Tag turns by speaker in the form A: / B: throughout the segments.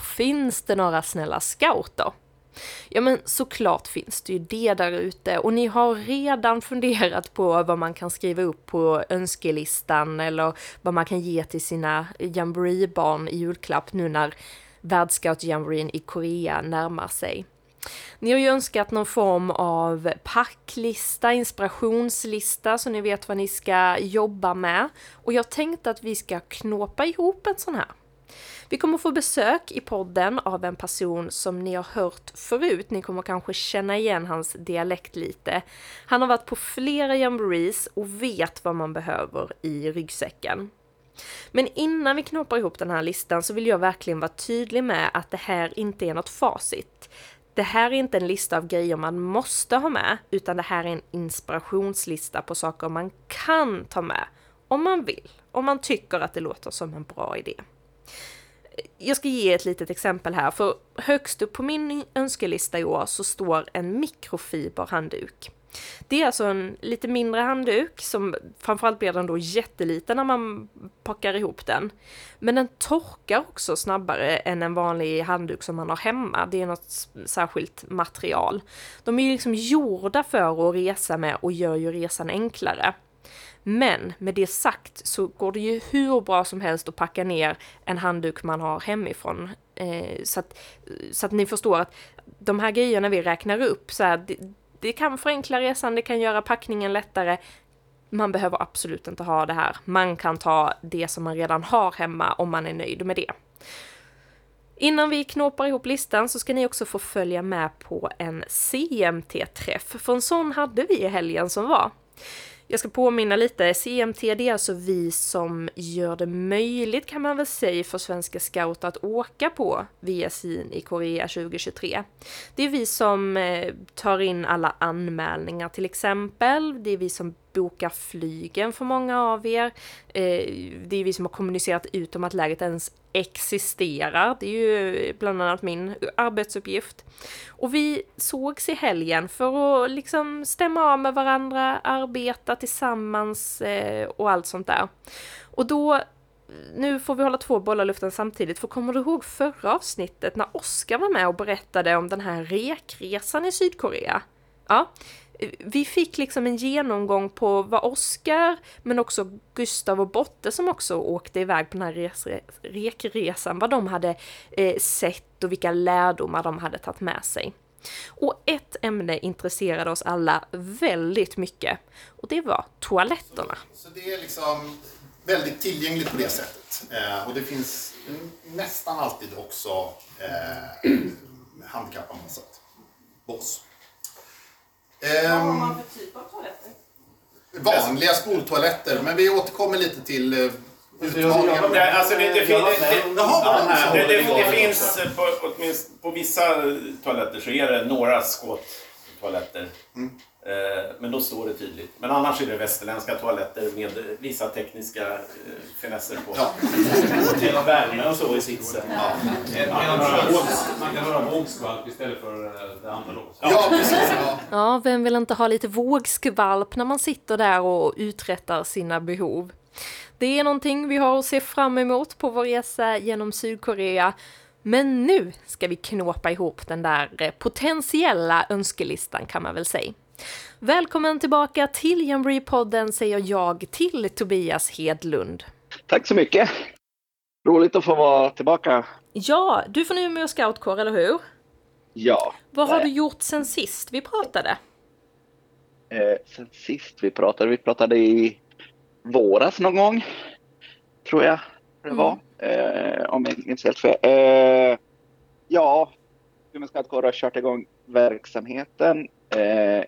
A: finns det några snälla scouter? Ja men såklart finns det ju det där ute och ni har redan funderat på vad man kan skriva upp på önskelistan eller vad man kan ge till sina jamboree-barn i julklapp nu när världscout-jamboreen i Korea närmar sig. Ni har ju önskat någon form av packlista, inspirationslista så ni vet vad ni ska jobba med. Och jag tänkte att vi ska knåpa ihop en sån här. Vi kommer få besök i podden av en person som ni har hört förut. Ni kommer kanske känna igen hans dialekt lite. Han har varit på flera jamborees och vet vad man behöver i ryggsäcken. Men innan vi knoppar ihop den här listan så vill jag verkligen vara tydlig med att det här inte är något facit. Det här är inte en lista av grejer man måste ha med, utan det här är en inspirationslista på saker man kan ta med om man vill, om man tycker att det låter som en bra idé. Jag ska ge ett litet exempel här, för högst upp på min önskelista i år så står en mikrofiberhandduk. Det är alltså en lite mindre handduk som framförallt blir den då jätteliten när man packar ihop den. Men den torkar också snabbare än en vanlig handduk som man har hemma. Det är något särskilt material. De är ju liksom gjorda för att resa med och gör ju resan enklare. Men med det sagt så går det ju hur bra som helst att packa ner en handduk man har hemifrån. Eh, så, att, så att ni förstår att de här grejerna vi räknar upp, så här, det, det kan förenkla resan, det kan göra packningen lättare. Man behöver absolut inte ha det här. Man kan ta det som man redan har hemma om man är nöjd med det. Innan vi knåpar ihop listan så ska ni också få följa med på en CMT-träff, för en sån hade vi i helgen som var. Jag ska påminna lite, CMT det är alltså vi som gör det möjligt kan man väl säga för Svenska scouter att åka på VSIN i Korea 2023. Det är vi som eh, tar in alla anmälningar till exempel, det är vi som boka flygen för många av er. Eh, det är vi som har kommunicerat ut om att läget ens existerar. Det är ju bland annat min arbetsuppgift. Och vi sågs i helgen för att liksom stämma av med varandra, arbeta tillsammans eh, och allt sånt där. Och då nu får vi hålla två bollar i luften samtidigt, för kommer du ihåg förra avsnittet när Oskar var med och berättade om den här rekresan i Sydkorea? Ja, vi fick liksom en genomgång på vad Oskar, men också Gustav och Botte som också åkte iväg på den här rekresan, vad de hade eh, sett och vilka lärdomar de hade tagit med sig. Och ett ämne intresserade oss alla väldigt mycket och det var toaletterna.
B: Så, så det är liksom väldigt tillgängligt på det sättet. Eh, och det finns nästan alltid också eh, handikappanpassat. Boss.
A: Vad har man för typ av toaletter?
B: Vanliga skoltoaletter, men vi återkommer lite till uh, utmaningar.
C: Det, alltså det, det, det, det, finns på, åtminstone på vissa toaletter så är det några skåptoaletter. Mm. Eh, men då står det tydligt. Men annars är det västerländska toaletter med vissa tekniska eh, finesser på. Ja.
D: Till värme och så i sitsen. Ja. Man kan höra vågskvalp istället för eh, det andra.
B: Ja, precis. Ja.
A: ja, vem vill inte ha lite vågskvalp när man sitter där och uträttar sina behov? Det är någonting vi har att se fram emot på vår resa genom Sydkorea. Men nu ska vi knåpa ihop den där potentiella önskelistan kan man väl säga. Välkommen tillbaka till Jamboree-podden säger jag till Tobias Hedlund.
E: Tack så mycket! Roligt att få vara tillbaka.
A: Ja, du får nu med scoutkår, eller hur?
E: Ja.
A: Vad har du gjort sen sist vi pratade?
E: Eh, sen sist vi pratade? Vi pratade i våras någon gång, tror jag det var. Mm. Eh, om jag minns helt fel. Eh, ja, Umeå scoutkår har kört igång verksamheten. Eh,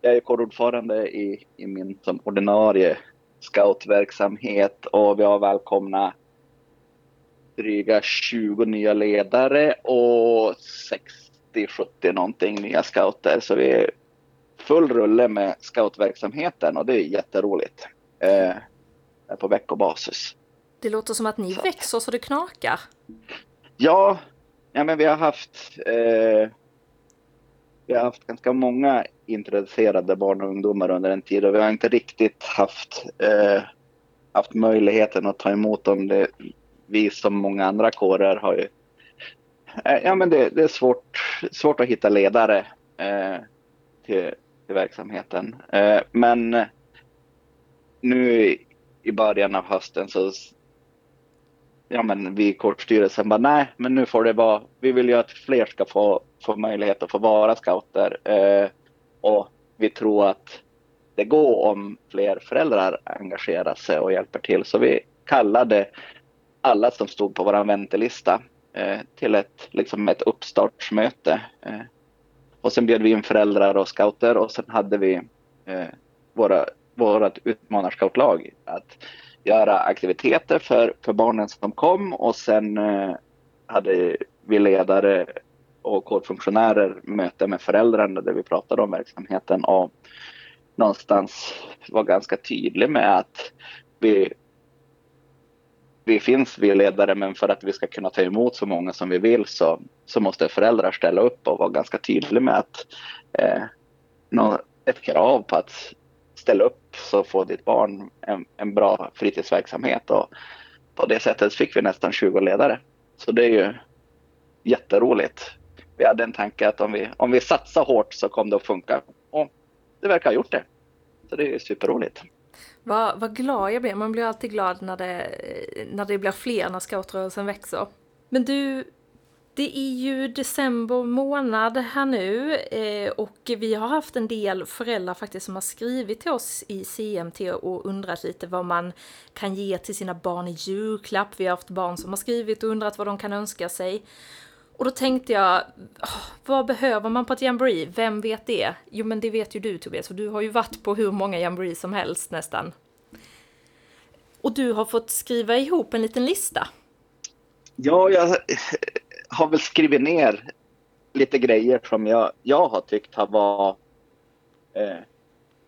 E: jag är kårordförande i, i min som ordinarie scoutverksamhet och vi har välkomna dryga 20 nya ledare och 60-70 någonting nya scouter. Så vi är full rulle med scoutverksamheten och det är jätteroligt. Eh, på veckobasis.
A: Det låter som att ni så. växer så det knakar.
E: Ja, ja men vi har haft eh, vi har haft ganska många introducerade barn och ungdomar under en tid och vi har inte riktigt haft, eh, haft möjligheten att ta emot dem. Det, vi som många andra kårer har ju eh, Ja men det, det är svårt, svårt att hitta ledare eh, till, till verksamheten. Eh, men nu i början av hösten så ja men vi i kårstyrelsen bara nej men nu får det vara, vi vill ju att fler ska få, få möjlighet att få vara scouter eh, och vi tror att det går om fler föräldrar engagerar sig och hjälper till. Så vi kallade alla som stod på vår väntelista eh, till ett, liksom ett uppstartsmöte. Eh, och sen bjöd vi in föräldrar och scouter och sen hade vi eh, våra, vårat utmanarscoutlag att göra aktiviteter för, för barnen som kom och sen eh, hade vi ledare och kårfunktionärer möte med föräldrarna där vi pratade om verksamheten och någonstans var ganska tydlig med att vi, vi finns, vi ledare, men för att vi ska kunna ta emot så många som vi vill så, så måste föräldrar ställa upp och vara ganska tydlig med att eh, ett krav på att ställa upp så får ditt barn en, en bra fritidsverksamhet och på det sättet fick vi nästan 20 ledare. Så det är ju jätteroligt. Vi hade en tanke att om vi, om vi satsar hårt så kommer det att funka. Och det verkar ha gjort det. Så det är superroligt.
A: Vad, vad glad jag blir. Man blir alltid glad när det, när det blir fler, när scoutrörelsen växer. Men du, det är ju december månad här nu eh, och vi har haft en del föräldrar faktiskt som har skrivit till oss i CMT och undrat lite vad man kan ge till sina barn i julklapp. Vi har haft barn som har skrivit och undrat vad de kan önska sig. Och då tänkte jag, vad behöver man på ett jamboree? Vem vet det? Jo, men det vet ju du Tobias, för du har ju varit på hur många jamboree som helst nästan. Och du har fått skriva ihop en liten lista.
E: Ja, jag har väl skrivit ner lite grejer som jag, jag har tyckt har varit, eh,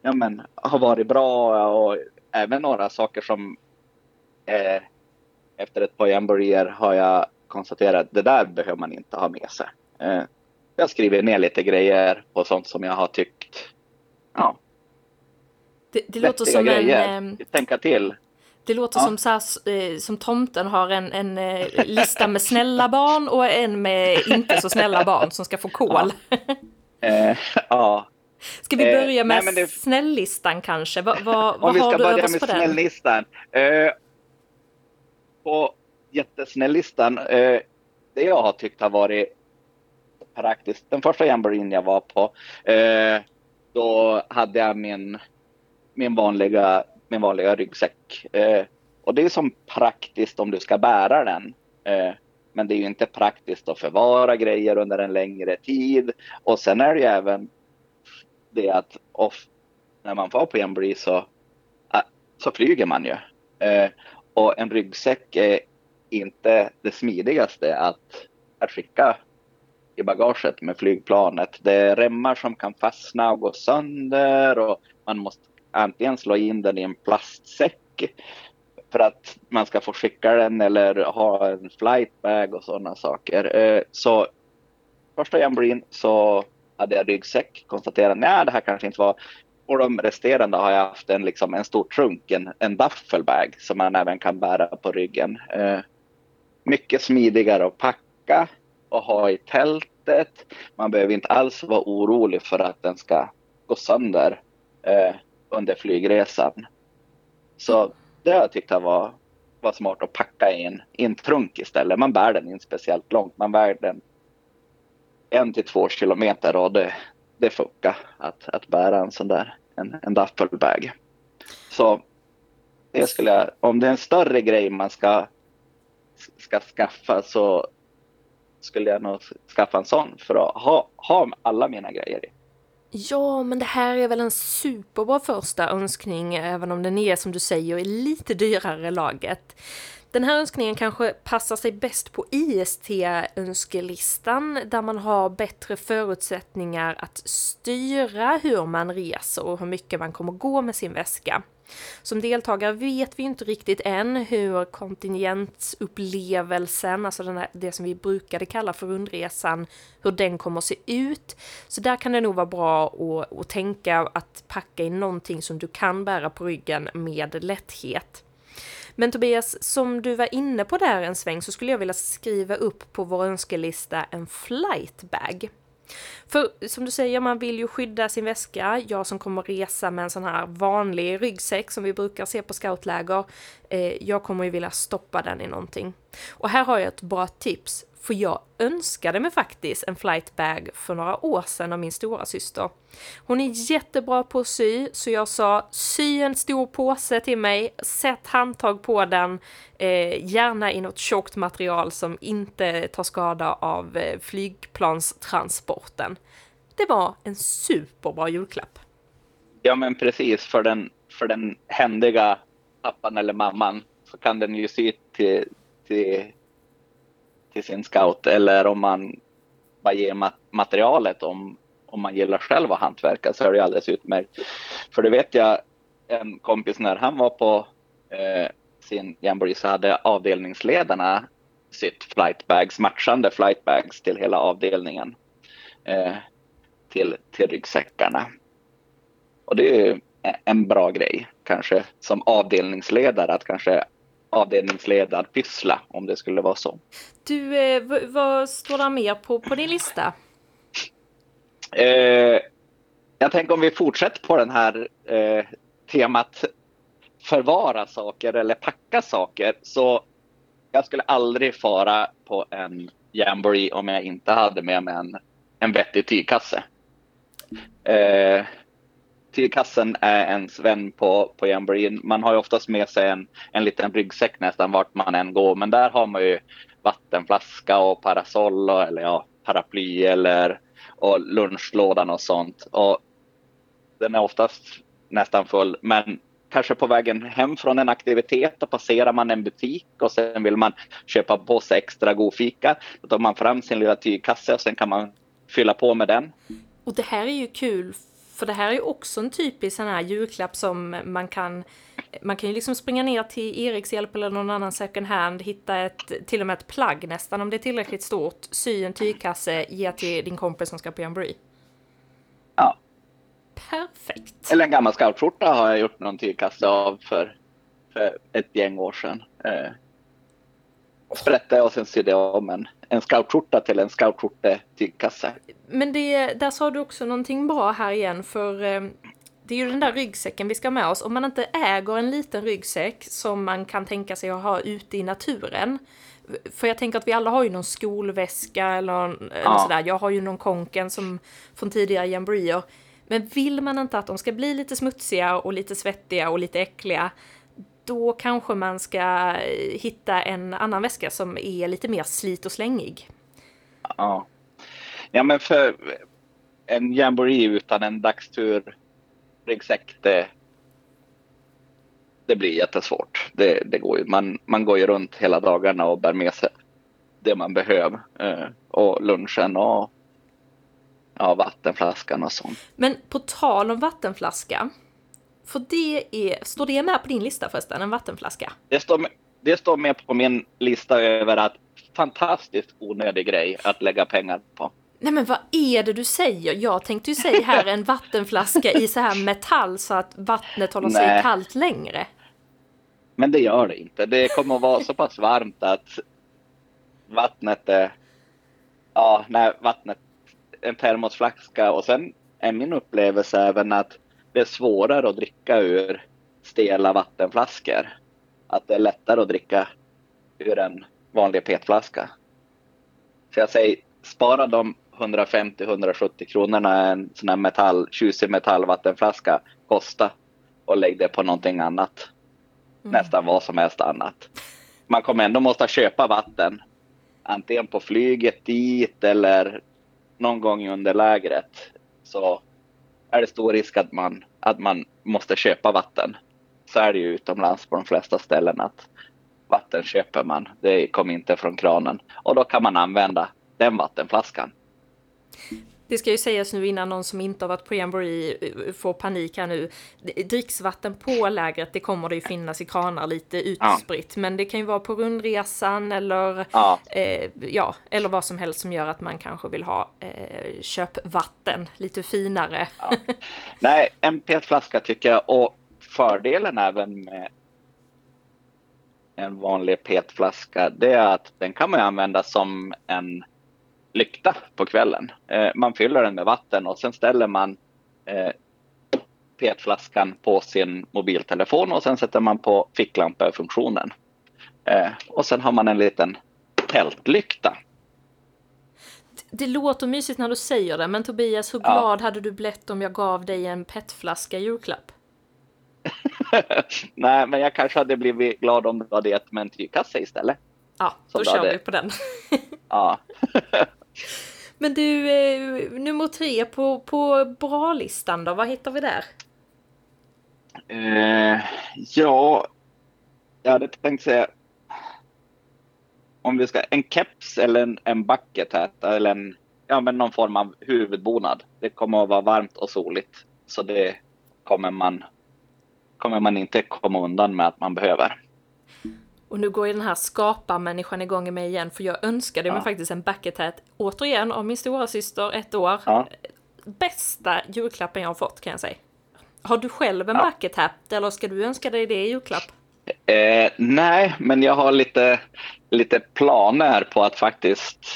E: ja, men, har varit bra och även några saker som eh, efter ett par jamboreer har jag konstatera att det där behöver man inte ha med sig. Eh, jag skriver ner lite grejer på sånt som jag har tyckt, ja.
A: Det, det låter som grejer. en...
E: Eh, Tänka till.
A: Det låter ja. som, så här, eh, som tomten har en, en eh, lista med snälla barn och en med inte så snälla barn som ska få kol.
E: Ja. Eh, ja.
A: Ska vi börja med eh, det... snälllistan kanske? Va, va,
E: Om vi ska börja med snälllistan. Eh, på jättesnällistan. Eh, det jag har tyckt har varit praktiskt. Den första jamboreen jag var på, eh, då hade jag min, min, vanliga, min vanliga ryggsäck. Eh, och det är som praktiskt om du ska bära den. Eh, men det är ju inte praktiskt att förvara grejer under en längre tid. Och sen är det ju även det att off, när man får på jamboree så, ah, så flyger man ju. Eh, och en ryggsäck är inte det smidigaste att, att skicka i bagaget med flygplanet. Det är remmar som kan fastna och gå sönder och man måste antingen slå in den i en plastsäck för att man ska få skicka den eller ha en flightbag och sådana saker. Eh, så första jamboreen så hade jag ryggsäck, konstaterade att det här kanske inte var och de resterande har jag haft en, liksom, en stor trunk, en, en duffelbag som man även kan bära på ryggen. Eh, mycket smidigare att packa och ha i tältet. Man behöver inte alls vara orolig för att den ska gå sönder eh, under flygresan. Så det har jag tyckt var, var smart att packa i en, i en trunk istället. Man bär den inte speciellt långt. Man bär den en till två kilometer och det, det funkar att, att bära en sån där en, en duffelbag. Så det skulle jag, om det är en större grej man ska ska skaffa så skulle jag nog skaffa en sån för att ha, ha alla mina grejer i.
A: Ja, men det här är väl en superbra första önskning, även om den är som du säger i lite dyrare laget. Den här önskningen kanske passar sig bäst på IST-önskelistan där man har bättre förutsättningar att styra hur man reser och hur mycket man kommer gå med sin väska. Som deltagare vet vi inte riktigt än hur kontingentupplevelsen, alltså den här, det som vi brukade kalla för rundresan, hur den kommer att se ut. Så där kan det nog vara bra att, att tänka att packa in någonting som du kan bära på ryggen med lätthet. Men Tobias, som du var inne på där en sväng så skulle jag vilja skriva upp på vår önskelista en flightbag. För som du säger, man vill ju skydda sin väska. Jag som kommer resa med en sån här vanlig ryggsäck som vi brukar se på scoutläger, eh, jag kommer ju vilja stoppa den i någonting. Och här har jag ett bra tips för jag önskade mig faktiskt en flightbag för några år sedan av min stora syster. Hon är jättebra på att sy, så jag sa sy en stor påse till mig, sätt handtag på den, eh, gärna i något tjockt material som inte tar skada av eh, flygplanstransporten. Det var en superbra julklapp.
E: Ja men precis, för den, för den händiga pappan eller mamman så kan den ju sy till, till till sin scout eller om man bara ger materialet om, om man gillar själv att hantverka så är det alldeles utmärkt. För det vet jag en kompis när han var på eh, sin jamboree så hade avdelningsledarna sytt flightbags, matchande flightbags till hela avdelningen. Eh, till, till ryggsäckarna. Och det är en bra grej kanske som avdelningsledare att kanske avdelningsledad pyssla om det skulle vara så.
A: Du, eh, vad står det mer på, på din lista?
E: Eh, jag tänker om vi fortsätter på den här eh, temat förvara saker eller packa saker. Så jag skulle aldrig fara på en jamboree om jag inte hade med mig en, en vettig tygkasse. Eh, tygkassen är ens vän på, på jamboreen. Man har ju oftast med sig en, en liten ryggsäck nästan vart man än går. Men där har man ju vattenflaska och parasoll och, eller ja, paraply eller och lunchlådan och sånt. Och den är oftast nästan full. Men kanske på vägen hem från en aktivitet då passerar man en butik och sen vill man köpa på sig extra god fika. Då tar man fram sin lilla tygkasse och sen kan man fylla på med den.
A: Och det här är ju kul för det här är ju också en typisk sån här julklapp som man kan man kan ju liksom springa ner till Eriks hjälp eller någon annan second hand, hitta ett, till och med ett plagg nästan om det är tillräckligt stort, sy en tygkasse, ge till din kompis som ska på jamboree.
E: Ja.
A: Perfekt.
E: Eller en gammal scoutskjorta har jag gjort någon tygkasse av för, för ett gäng år sedan. Eh, sprättade och sen sydde jag om en, en scoutskjorta till en scoutskjorte-tygkasse.
A: Men det, där sa du också någonting bra här igen, för eh, det är ju den där ryggsäcken vi ska ha med oss. Om man inte äger en liten ryggsäck som man kan tänka sig att ha ute i naturen. För jag tänker att vi alla har ju någon skolväska eller, ja. eller sådär. Jag har ju någon konken som från tidigare jamboreer. Men vill man inte att de ska bli lite smutsiga och lite svettiga och lite äckliga då kanske man ska eh, hitta en annan väska som är lite mer slit och slängig.
E: Ja, ja men för en jamboree utan en dagstur ryggsäck, det, det blir jättesvårt. Det, det går ju. Man, man går ju runt hela dagarna och bär med sig det man behöver. Eh, och lunchen och ja, vattenflaskan och sånt.
A: Men på tal om vattenflaska. För det är, står det med på din lista förresten, en vattenflaska?
E: Det står, det står med på min lista över att fantastiskt onödig grej att lägga pengar på.
A: Nej men vad är det du säger? Jag tänkte ju säga här en vattenflaska i så här metall så att vattnet håller sig Nej. kallt längre.
E: Men det gör det inte. Det kommer att vara så pass varmt att vattnet är... Ja, när vattnet... En termosflaska och sen är min upplevelse även att det är svårare att dricka ur stela vattenflaskor. Att det är lättare att dricka ur en vanlig petflaska. Så jag säger, spara de 150-170 kronorna en sån här metall, tjusig metallvattenflaska kosta och lägg det på någonting annat. Mm. Nästan vad som helst annat. Man kommer ändå måste köpa vatten. Antingen på flyget dit eller någon gång under lägret. Så är det stor risk att man, att man måste köpa vatten. Så är det ju utomlands på de flesta ställen att vatten köper man. Det kommer inte från kranen. Och då kan man använda den vattenflaskan.
A: Det ska ju sägas nu innan någon som inte har varit på Jamboree eh, får panik här nu. Dricksvatten på lägret, det kommer det ju finnas i kranar lite utspritt. Ja. Men det kan ju vara på rundresan eller, ja. Eh, ja, eller vad som helst som gör att man kanske vill ha eh, köpvatten lite finare. Ja.
E: Nej, en PET-flaska tycker jag. Och fördelen även med en vanlig petflaska, det är att den kan man använda som en lykta på kvällen. Eh, man fyller den med vatten och sen ställer man eh, petflaskan på sin mobiltelefon och sen sätter man på ficklampöfunktionen. Eh, och sen har man en liten tältlykta.
A: Det låter mysigt när du säger det, men Tobias, hur
E: Ja.
A: glad hade du blivit om jag gav dig en petflaska i julklapp?
E: Nej, men jag kanske hade blivit glad om du hade gett mig en tygkasse istället.
A: Ja, då
E: då
A: kör
E: hade-
A: vi på den.
E: Ja.
A: Men du, eh, nummer tre på, på bra-listan då, vad hittar vi där?
E: Eh, ja, jag hade tänkt säga om vi ska en keps eller en, en bucket hat eller en, ja, men någon form av huvudbonad. Det kommer att vara varmt och soligt så det kommer man, kommer man inte komma undan med att man behöver.
A: Och nu går ju den här skaparmänniskan igång i mig igen, för jag önskade mig
E: Ja.
A: faktiskt en bucket hat, återigen av min stora syster ett år.
E: Ja.
A: Bästa julklappen jag har fått kan jag säga. Har du själv en
E: Ja.
A: bucket hat, eller ska du önska dig det i julklapp?
E: Eh, nej, men jag har lite, lite planer på att faktiskt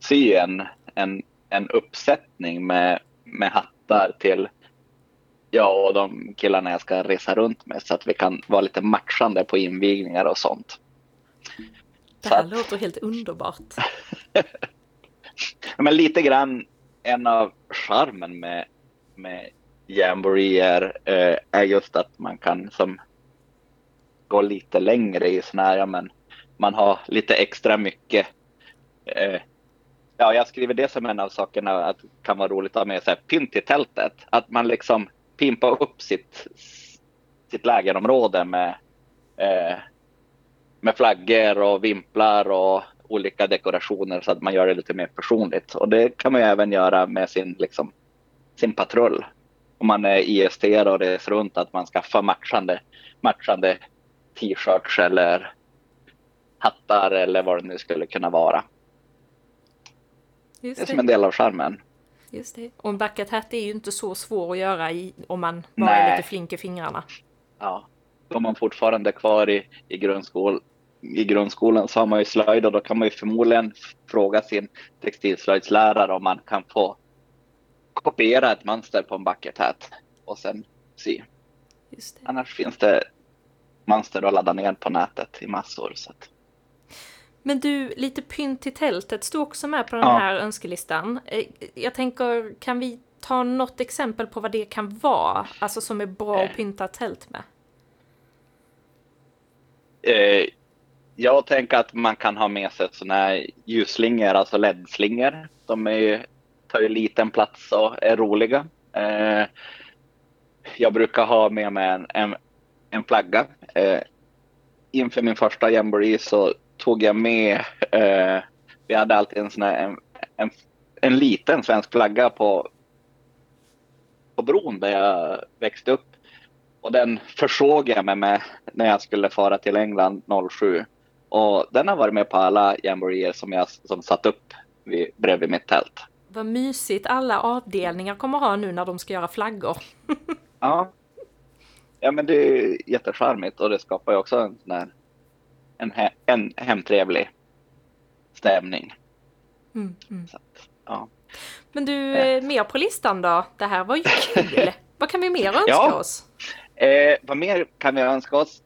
E: sy en, en, en uppsättning med, med hattar till jag och de killarna jag ska resa runt med så att vi kan vara lite matchande på invigningar och sånt.
A: Det här
E: att-
A: låter helt underbart.
E: Men lite grann en av charmen med, med Jamboree är, eh, är just att man kan som gå lite längre i såna här, ja, men man har lite extra mycket. Eh, ja, jag skriver det som en av sakerna att kan vara roligt att ha med sig pynt i tältet. Att man liksom pimpar upp sitt, sitt lägerområde med, eh, med flaggor och vimplar och olika dekorationer så att man gör det lite mer personligt. Och det kan man även göra med sin, liksom, sin patrull. Om man är IST och reser runt att man skaffar matchande, matchande t-shirts eller hattar eller vad det nu skulle kunna vara. Det är
A: Just
E: som en del av charmen.
A: Just det. Och en bucket hat är ju inte så svår att göra i, om man bara är
E: Nej.
A: lite flink i fingrarna.
E: Ja. Om man fortfarande är kvar i, i, grundskol, i grundskolan så har man ju slöjd och då kan man ju förmodligen fråga sin textilslöjdslärare om man kan få kopiera ett mönster på en bucket hat och sen sy.
A: Just det.
E: Annars finns det mönster att ladda ner på nätet i massor. Så att,
A: Men du, lite pynt till tältet står också med på den
E: Ja.
A: här önskelistan. Eh, Jag tänker, kan vi ta något exempel på vad det kan vara? Alltså som är bra att
E: Eh.
A: pynta tält med.
E: eh, jag tänker att man kan ha med sig sådana här ljusslingor, alltså LED-slingor. De är tar ju liten plats och är roliga. Eh, jag brukar ha med mig en, en, en flagga. Eh, inför min första jamboree så tog jag med, eh, vi hade alltid en sån här, en, en, en liten svensk flagga på, på bron där jag växte upp. Och den försåg jag mig med när jag skulle fara till England 07. Och den har varit med på alla jamboreer som jag som satt upp vid, bredvid mitt tält.
A: Vad mysigt alla avdelningar kommer ha nu när de ska göra flaggor.
E: Ja. Ja men det är jättecharmigt och det skapar ju också en sån här en, he, en hemtrevlig stämning.
A: Mm, mm.
E: Att, ja.
A: Men du, eh, mer på listan då? Det här var ju kul! vad kan vi mer önska
E: Ja.
A: oss?
E: Eh, vad mer kan vi önska oss?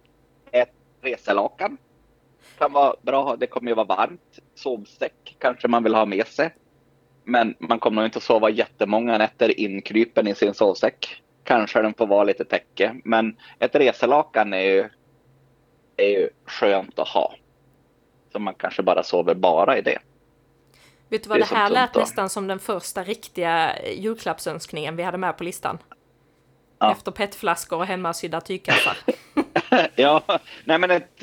E: Ett reselakan. Kan vara bra, det kommer ju vara varmt. Sovsäck kanske man vill ha med sig. Men man kommer nog inte att sova jättemånga nätter inkrypen i sin sovsäck. Kanske den får vara lite täcke. Men ett reselakan är ju, är ju skönt att ha. Så man kanske bara sover bara i det.
A: Vet du vad
E: Det
A: det, här lät nästan som den första riktiga eh, julklappsönskningen vi hade med på listan.
E: Ja.
A: Efter petflaskor och hemmasydda tygkassar.
E: ja, nej men ett,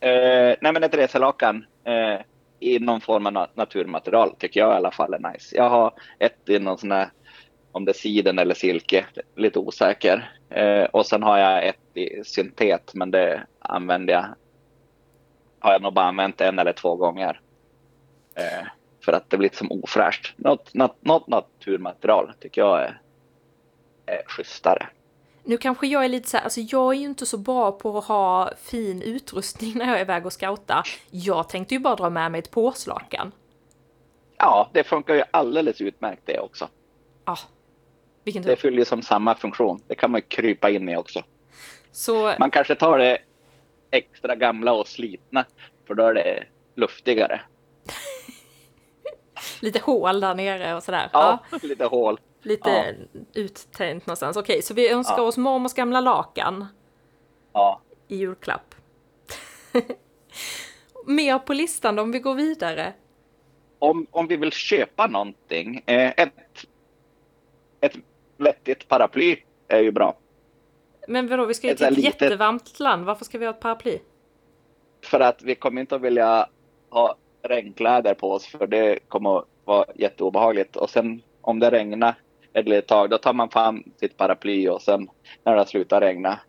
E: eh, nej men ett reselakan eh, i någon form av na- naturmaterial tycker jag i alla fall är nice. Jag har ett i någon sån här, om det är siden eller silke, lite osäker. Eh, och sen har jag ett i syntet, men det använder jag, har jag nog bara använt en eller två gånger. Eh, för att det blir som ofräscht. Något, något, något naturmaterial tycker jag är, är schysstare.
A: Nu kanske jag är lite så här, alltså jag är ju inte så bra på att ha fin utrustning när jag är iväg och scouta. Jag tänkte ju bara dra med mig ett påslakan.
E: Ja, det funkar ju alldeles utmärkt det också.
A: Ja, vilken
E: Det fyller ju som samma funktion. Det kan man krypa in i också.
A: Så
E: Man kanske tar det extra gamla och slitna, för då är det luftigare.
A: lite hål där nere och sådär.
E: Ja, lite hål.
A: lite uttänt någonstans. Okej, så vi önskar
E: Ja.
A: oss mormors gamla lakan
E: Ja.
A: i julklapp. Mer på listan då, om vi går vidare.
E: Om, om vi vill köpa någonting, eh, ett, ett vettigt paraply är ju bra.
A: Men vadå, vi ska ju
E: Ett
A: till ett
E: litet-
A: jättevarmt land. Varför ska vi ha ett paraply?
E: För att vi kommer inte att vilja ha regnkläder på oss för det kommer att vara jätteobehagligt. Och sen om det regnar ett litet tag då tar man fram sitt paraply och sen när det slutar regna,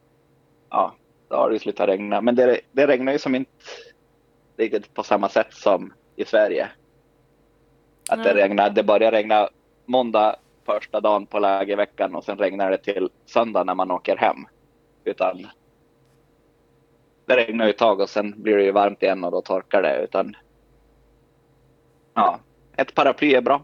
E: ja då har det slutat regna. Men det, det regnar ju som inte riktigt på samma sätt som i Sverige. Att det
A: Nej.
E: regnar, det börjar regna måndag första dagen på lägerveckan och sen regnar det till söndag när man åker hem. Utan det regnar ju ett tag och sen blir det ju varmt igen och då torkar det. Utan ja, ett paraply är bra.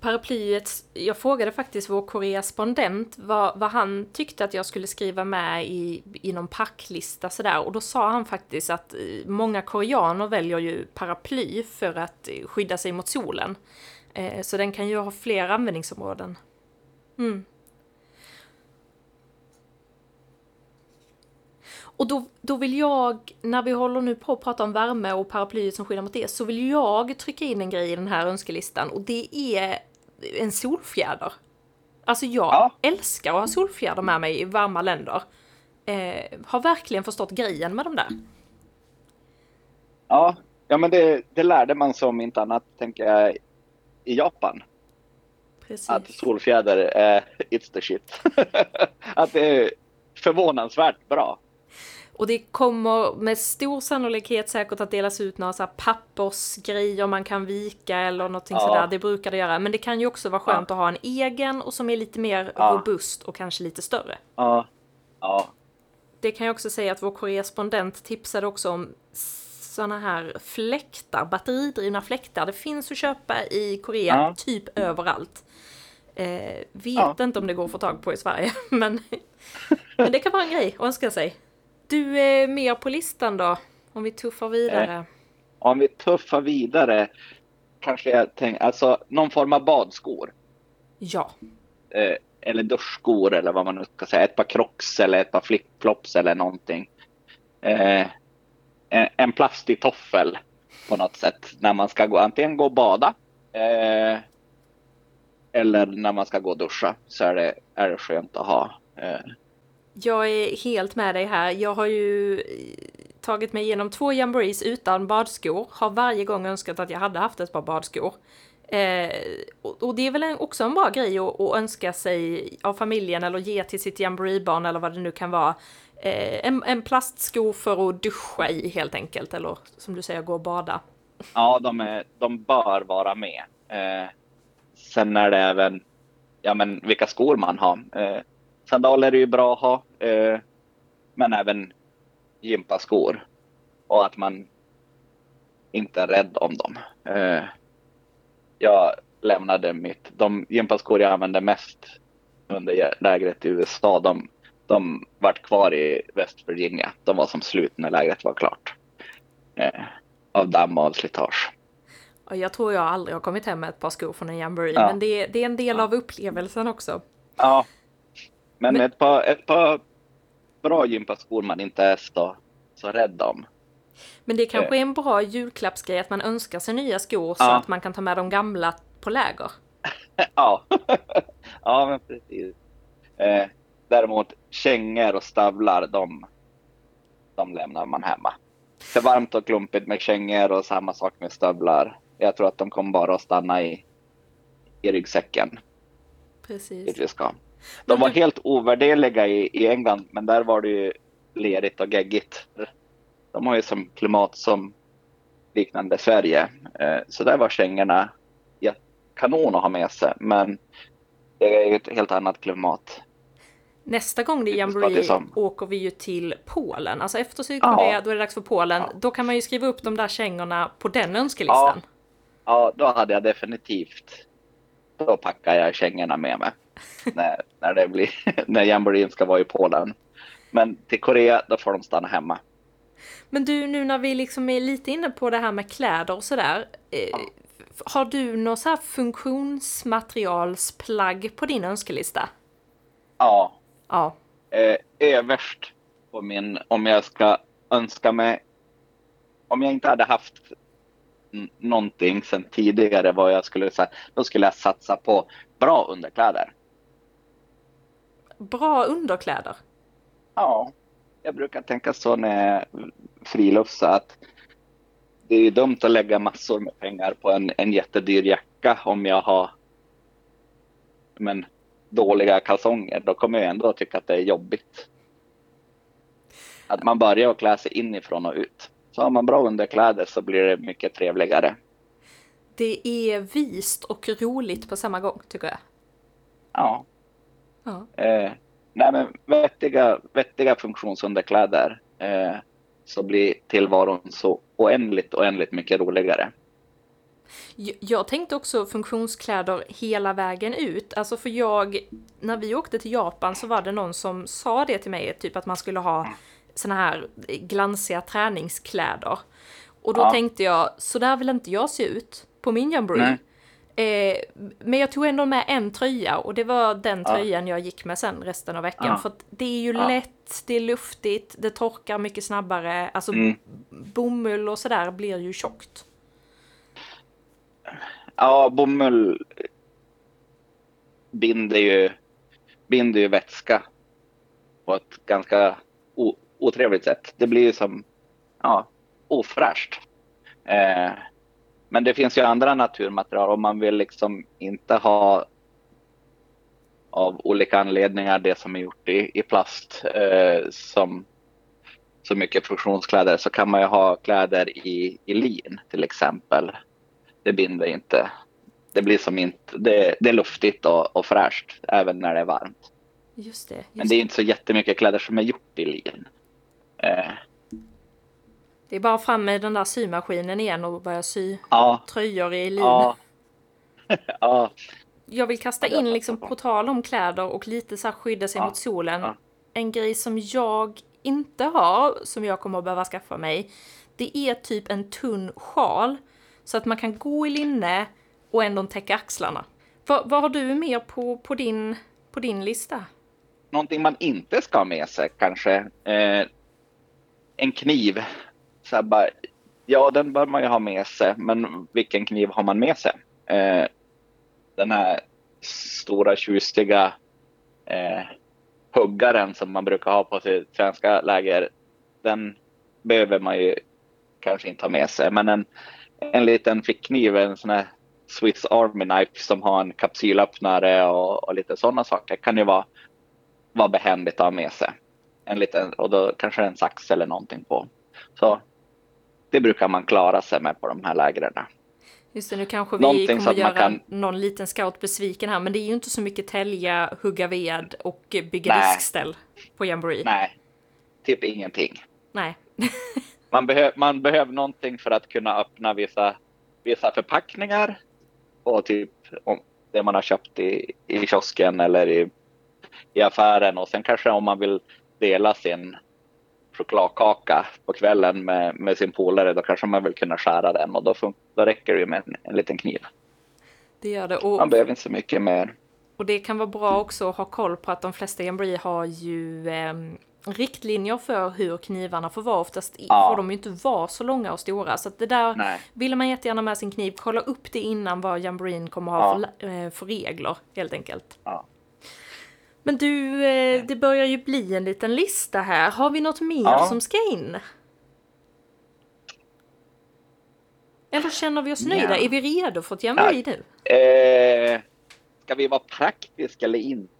A: Paraplyet, jag frågade faktiskt vår korrespondent vad, vad han tyckte att jag skulle skriva med i, i någon packlista sådär och då sa han faktiskt att eh, många koreaner väljer ju paraply för att eh, skydda sig mot solen. Eh, Så den kan ju ha fler användningsområden. Mm. Och då, då vill jag, när vi håller nu på att prata om värme och paraplyet som skyddar mot det, så vill jag trycka in en grej i den här önskelistan och det är en solfjäder. Alltså jag
E: Ja.
A: älskar att ha solfjäder med mig i varma länder. Eh, har verkligen förstått grejen med de där.
E: Ja, ja men det, det lärde man sig om inte annat tänker jag i Japan.
A: Precis.
E: Att solfjäder är it's the shit. att det är förvånansvärt bra.
A: Och det kommer med stor sannolikhet säkert att delas ut några så här pappersgrejer man kan vika eller någonting
E: Ja.
A: sådär. Det brukar det göra. Men det kan ju också vara skönt att ha en egen och som är lite mer
E: Ja.
A: robust och kanske lite större.
E: Ja, ja,
A: Det kan jag också säga att vår korrespondent tipsade också om såna här fläktar, batteridrivna fläktar. Det finns att köpa i Korea,
E: Ja.
A: typ överallt. Eh, vet
E: Ja.
A: inte om det går att få tag på i Sverige, men, men det kan vara en grej att önska sig. Du är mer på listan då, om vi tuffar vidare.
E: Om vi tuffar vidare kanske jag tänker, alltså någon form av badskor.
A: Ja,
E: Eh, eller duschskor eller vad man nu ska säga. Ett par crocs eller ett par flipflops eller någonting. Eh, en, en plastig toffel på något sätt. När man ska gå, antingen gå och bada. Eh, eller när man ska gå och duscha så är det, är det skönt att ha. Eh,
A: jag är helt med dig här. Jag har ju tagit mig igenom två jamborees utan badskor. Har varje gång önskat att jag hade haft ett par badskor. Eh, och, och det är väl en, också en bra grej att, att önska sig av familjen eller ge till sitt jamboreebarn eller vad det nu kan vara. Eh, en, en plastsko för att duscha i helt enkelt. Eller som du säger, gå och bada.
E: Ja, de, är, de bör vara med. Eh, sen är det även ja, men vilka skor man har. Eh, sandaler är ju bra att ha, eh, men även gympaskor. Och att man inte är rädd om dem. Eh, jag lämnade mitt, de gympaskor jag använde mest under lägret i USA, de, de vart kvar i West Virginia. De var som slut när lägret var klart. Eh, av damm och av slitage.
A: Jag tror jag aldrig har kommit hem med ett par skor från en jamboree.
E: Ja.
A: Men det, det är en del av upplevelsen också.
E: Ja. Men,
A: Men-
E: Ett, par, ett par bra gympaskor man inte är så, så rädd om.
A: Men det kanske är en bra julklappsgrej att man önskar sig nya skor så
E: Ja.
A: att man kan ta med de gamla på läger.
E: ja. ja, men precis. Eh, däremot kängor och stövlar, de, de lämnar man hemma. För varmt och klumpigt med kängor och samma sak med stövlar. Jag tror att de kommer bara att stanna i, i ryggsäcken
A: Precis.
E: dit vi ska. De var helt ovärderliga i, i England, men där var det ju lerigt och geggigt. De har ju som klimat som liknande Sverige. Eh, Så där var kängorna kanon att ha med sig, men det är ju ett helt annat klimat.
A: Nästa gång det är jamboree åker vi ju till Polen. Alltså efter Sydkorea,
E: Ja.
A: då är det dags för Polen.
E: Ja.
A: Då kan man ju skriva upp de där kängorna på den önskelistan.
E: Ja, då hade jag definitivt. Då packar jag kängorna med mig. när, när det blir, när jamboreen ska vara i Polen. Men till Korea, då får de stanna hemma.
A: Men du, nu när vi liksom är lite inne på det här med kläder och sådär. Eh, Har du något så här funktionsmaterialsplagg på din önskelista?
E: Ja,
A: Ja.
E: eh, överst på min, om jag ska önska mig, om jag inte hade haft någonting sedan tidigare vad jag skulle säga, då skulle jag satsa på bra underkläder.
A: Bra underkläder.
E: Ja, jag brukar tänka så när jag friluftsar att det är dumt att lägga massor med pengar på en, en jättedyr jacka om jag har men, dåliga kalsonger. Då kommer jag ändå att tycka att det är jobbigt. Att man börjar att klä sig inifrån och ut. Så har man bra underkläder så blir det mycket trevligare.
A: Det är vist och roligt på samma gång, tycker jag.
E: Ja.
A: Ja.
E: Eh, nej men vettiga, vettiga funktionsunderkläder eh, så blir tillvaron så oändligt, oändligt mycket roligare.
A: Jag tänkte också funktionskläder hela vägen ut. Alltså för jag, när vi åkte till Japan så var det någon som sa det till mig, typ att man skulle ha såna här glansiga träningskläder. Och då
E: Ja.
A: tänkte jag, så där vill inte jag se ut på min jamboree. Eh, men jag tog ändå med en tröja och det var den
E: Ja.
A: tröjan jag gick med sen resten av veckan.
E: Ja.
A: För det är ju
E: Ja.
A: lätt, det är luftigt, det torkar mycket snabbare. Alltså
E: Mm.
A: bomull och sådär blir ju tjockt.
E: Ja, bomull binder ju, binder ju vätska på ett ganska o, otrevligt sätt. Det blir ju som ja, ofräscht. Eh, men det finns ju andra naturmaterial om man vill liksom inte ha av olika anledningar det som är gjort i, i plast eh, som så mycket funktionskläder så kan man ju ha kläder i, i lin till exempel det binder inte. Det blir som inte, det, det är luftigt och, och fräscht även när det är varmt.
A: Just det. Just
E: Men det är inte så jättemycket kläder som är gjort i lin. Eh,
A: Det är bara fram med den där symaskinen igen och börja sy
E: ja,
A: tröjor i lin.
E: ja. ja,
A: Jag vill kasta
E: Ja,
A: in liksom på tal om kläder och lite så här skydda sig mot solen. En grej som jag inte har, som jag kommer att behöva skaffa mig, det är typ en tunn sjal. Så att man kan gå i linne och ändå täcka axlarna. Vad, vad har du mer på, på, din, på din lista?
E: någonting man inte ska ha med sig kanske. Eh, en kniv. Så här bara, ja, den bör man ju ha med sig, men vilken kniv har man med sig? Eh, den här stora tjusiga eh, huggaren som man brukar ha på sitt svenska läger, den behöver man ju kanske inte ha med sig. Men en, en liten fickkniv, en sån här Swiss Army Knife som har en kapsylöppnare och, och lite sådana saker kan ju vara vara behändigt att ha med sig. En liten, och då kanske en sax eller någonting på. Så det brukar man klara sig med på de här lägren.
A: Just det, nu kanske vi
E: Någonting
A: kommer
E: att
A: göra
E: kan-
A: någon liten scout besviken här, men det är ju inte så mycket tälja, hugga ved och bygga
E: Nej.
A: diskställ på Jamboree.
E: Nej, typ ingenting.
A: Nej.
E: Man, behö, man behöver någonting för att kunna öppna vissa, vissa förpackningar och typ om det man har köpt i, i kiosken eller i, i affären och sen kanske om man vill dela sin chokladkaka på kvällen med, med sin polare då kanske man vill kunna skära den och då, fun- då räcker det ju med en, en liten kniv.
A: Det gör det.
E: Man
A: Och,
E: behöver inte så mycket mer.
A: och det kan vara bra också att ha koll på att de flesta Jamboree har ju ehm, riktlinjer för hur knivarna får vara. Oftast
E: Ja.
A: får de ju inte vara så långa och stora. Så att det där,
E: Nej.
A: vill man jättegärna med sin kniv, kolla upp det innan vad Jamboreen kommer ha
E: Ja.
A: för, eh, för regler, helt enkelt.
E: Ja.
A: Men du, eh, det börjar ju bli en liten lista här. Har vi något mer
E: Ja.
A: som ska in? Eller känner vi oss nöjda? Är vi redo för ett Jamboree nu?
E: Eh, ska vi vara praktiska eller inte?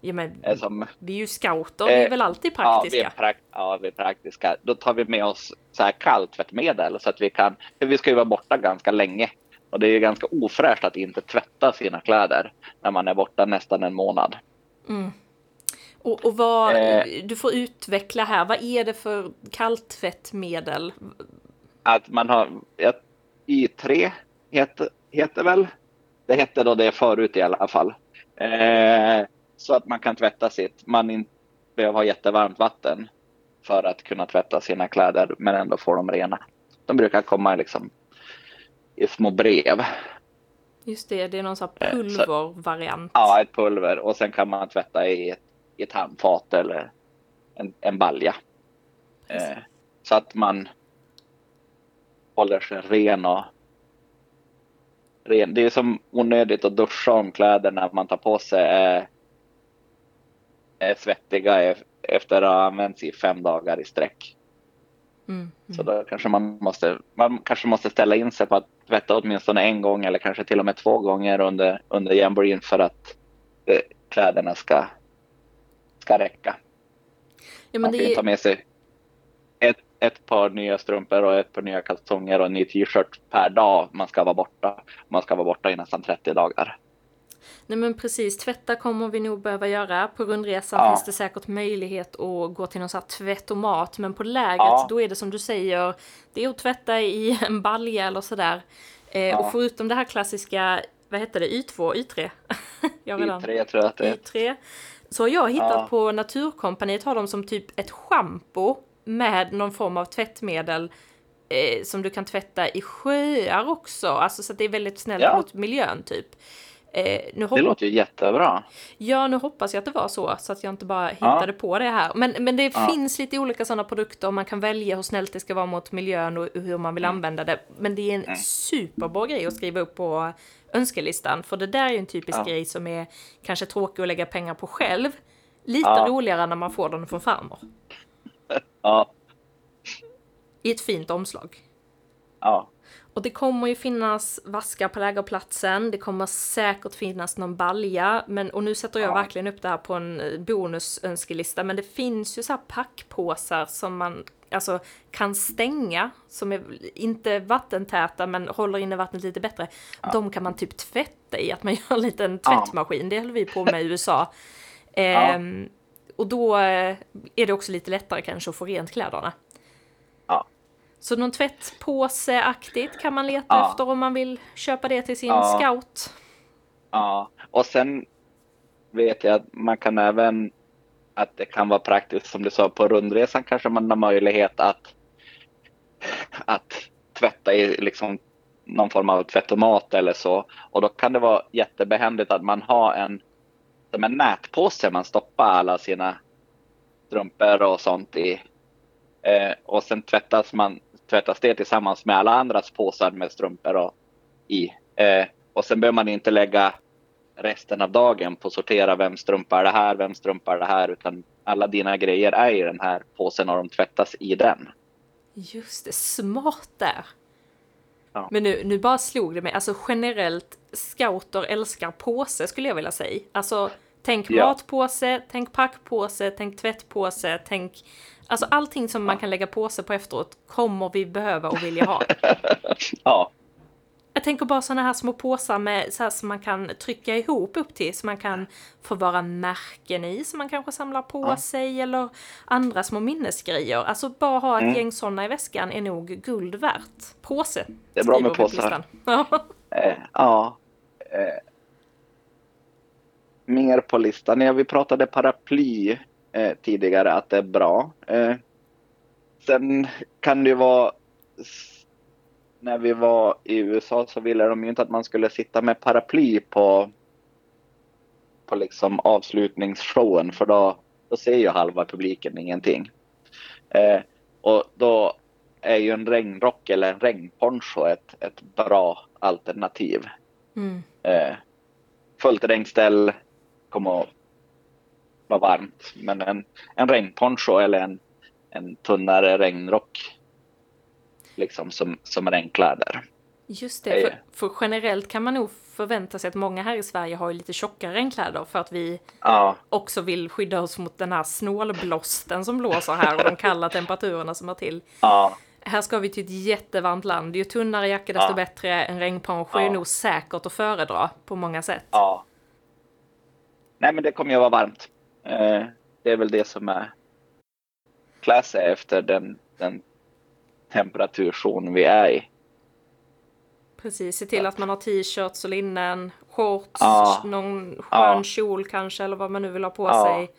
A: Ja, men
E: Eh, Som,
A: vi är ju scouter, vi är
E: Eh,
A: väl alltid
E: Ja, vi
A: praktiska?
E: prak- ja, vi är praktiska. Då tar vi med oss så här kalltvättmedel så att vi kan, för vi ska ju vara borta ganska länge. Och det är ju ganska ofräscht att inte tvätta sina kläder när man är borta nästan en månad.
A: Och, och vad, eh, du får utveckla här, vad är det för kalltvättmedel?
E: Att man har, Y3 heter, heter väl, det hette då det förut i alla fall. Eh, så att man kan tvätta sitt, man inte behöver ha jättevarmt vatten för att kunna tvätta sina kläder men ändå få dem rena. De brukar komma liksom i små brev.
A: Just det, det är någon sån här pulvervariant.
E: Ja, ett pulver och sen kan man tvätta i ett, i ett handfat eller en, en balja. Eh, så att man håller sig ren och ren. Det är som onödigt att duscha om kläder när man tar på sig är, är svettiga efter att ha använts i fem dagar i sträck. Mm, mm. Så då kanske man måste, man kanske måste ställa in sig på att tvätta åtminstone en gång eller kanske till och med två gånger under, under jamboreen för att eh, kläderna ska, ska räcka. Ja, man kan är... ta med sig ett, ett par nya strumpor och ett par nya kalsonger och en ny t-shirt per dag man ska vara borta. Man ska vara borta i nästan 30 dagar.
A: Nej men precis, tvätta kommer vi nog behöva göra. På rundresan ja. finns det säkert möjlighet att gå till någon sån här tvättomat. Men på lägret ja. då är det som du säger, det är att tvätta i en balja eller sådär. Eh, ja. Och förutom det här klassiska, vad heter det, Y2, Y3?
E: jag Y3 tror jag att det är.
A: Y3. Så har jag hittat ja. på Naturkompaniet har de som typ ett schampo med någon form av tvättmedel eh, som du kan tvätta i sjöar också. Alltså så att det är väldigt snällt ja. mot miljön typ.
E: Eh, nu det låter ju jättebra.
A: Ja, nu hoppas jag att det var så, så att jag inte bara hittade ja. på det här. Men, men det ja. finns lite olika sådana produkter och man kan välja hur snällt det ska vara mot miljön och hur man vill mm. använda det. Men det är en mm. superbra grej att skriva upp på önskelistan, för det där är en typisk ja. grej som är kanske tråkig att lägga pengar på själv. Lite roligare när man får den från farmor.
E: Ja.
A: I ett fint omslag.
E: Ja.
A: Och det kommer ju finnas vaskar på lägerplatsen, det kommer säkert finnas någon balja, men, och nu sätter jag ja. verkligen upp det här på en eh, bonusönskelista, men det finns ju så här packpåsar som man alltså, kan stänga, som är inte vattentäta men håller inne vattnet lite bättre. Ja. De kan man typ tvätta i, att man gör en liten tvättmaskin, ja. det höll vi på med i USA. Ehm, och då eh, är det också lite lättare kanske att få rent kläderna. Så någon tvättpåse-aktigt kan man leta ja. efter om man vill köpa det till sin ja. scout.
E: Ja, och sen vet jag att man kan även att det kan vara praktiskt som du sa på rundresan kanske man har möjlighet att att tvätta i liksom någon form av tvättomat eller så och då kan det vara jättebehändigt att man har en som en nätpåse man stoppar alla sina strumpor och sånt i eh, och sen tvättas man tvättas det tillsammans med alla andras påsar med strumpor och, i. Eh, och sen behöver man inte lägga resten av dagen på att sortera vem strumpa är det här, vem strumpa är det här, utan alla dina grejer är i den här påsen och de tvättas i den.
A: Just det, smart där. Ja. Men nu, nu bara slog det mig, alltså generellt scouter älskar påse skulle jag vilja säga. Alltså tänk ja. matpåse, tänk packpåse, tänk tvättpåse, tänk Alltså allting som man kan lägga på sig på efteråt kommer vi behöva och vilja ha.
E: ja.
A: Jag tänker bara sådana här små påsar med så här som man kan trycka ihop upp till så man kan förvara märken i som man kanske samlar på ja. sig eller andra små minnesgrejer. Alltså bara ha ett mm. gäng sådana i väskan är nog guld värt. Påse.
E: Det är bra med påsar. Ja. Eh, ja. Eh. Mer på listan. Ja, vi pratade paraply eh, tidigare att det är bra. Eh, sen kan det ju vara när vi var i USA så ville de ju inte att man skulle sitta med paraply på på liksom avslutningsshowen för då, då ser ju halva publiken ingenting. Eh, och då är ju en regnrock eller en regnponcho ett, ett bra alternativ. Mm. Eh, fullt regnställ, kommer att vara varmt. Men en, en regnponcho eller en, en tunnare regnrock liksom som, som regnkläder.
A: Just det, för, för, generellt kan man nog förvänta sig att många här i Sverige har lite tjockare regnkläder för att vi ja. också vill skydda oss mot den här snålblåsten som blåser här och de kalla temperaturerna som är till.
E: Ja.
A: Här ska vi till ett jättevarmt land. Ju tunnare jacka desto ja. bättre. En regnponcho är nog säkert att föredra på många sätt.
E: Ja. Nej men det kommer ju vara varmt. Eh, det är väl det som är klä sig efter den, den temperaturzon vi är i.
A: Precis, se till att man har t-shirts och linnen, shorts,
E: Ja.
A: någon skön
E: Ja.
A: kjol kanske eller vad man nu vill ha på
E: Ja.
A: sig.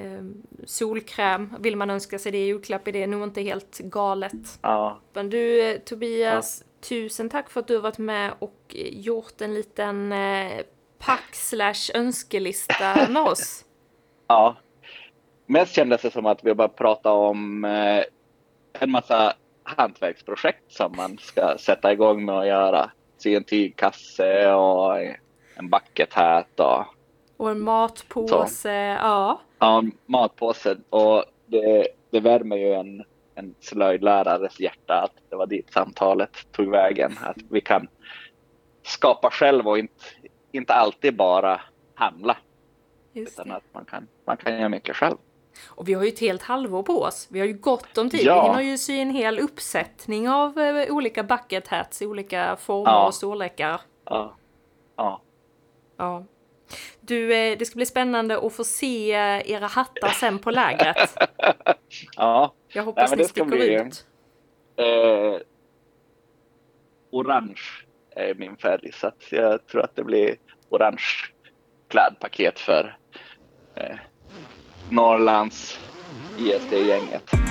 A: Ehm, solkräm, vill man önska sig det i julklapp är det nog inte helt galet.
E: Ja,
A: Men du eh, Tobias, tusen tack för att du har varit med och gjort en liten eh, pack slash önskelista med oss.
E: Ja. Mest kändes det som att vi bara pratade om eh, en massa hantverksprojekt som man ska sätta igång med att göra. Sy en tygkasse och en bucket hat och
A: Och en matpåse, ja.
E: Ja, en matpåse. Och det, det värmer ju en, en slöjdlärares hjärta att det var dit samtalet tog vägen. Att vi kan skapa själv och inte, inte alltid bara handla.
A: Just
E: Utan
A: det.
E: att man kan, man kan göra mycket själv.
A: Och vi har ju ett helt halvår på oss. Vi har ju gott om tid.
E: Ja.
A: Vi hinner ju sy en hel uppsättning av eh, olika bucket hats i olika former
E: Ja.
A: och storlekar.
E: Ja. Ja.
A: Ja. Du, eh, det ska bli spännande att få se eh, era hattar sen på lägret.
E: ja.
A: Jag hoppas
E: men
A: ni sticker
E: bli-
A: ut.
E: Eh, orange är min färg så jag tror att det blir orange klädpaket för eh, Norrlands e ISD-gänget.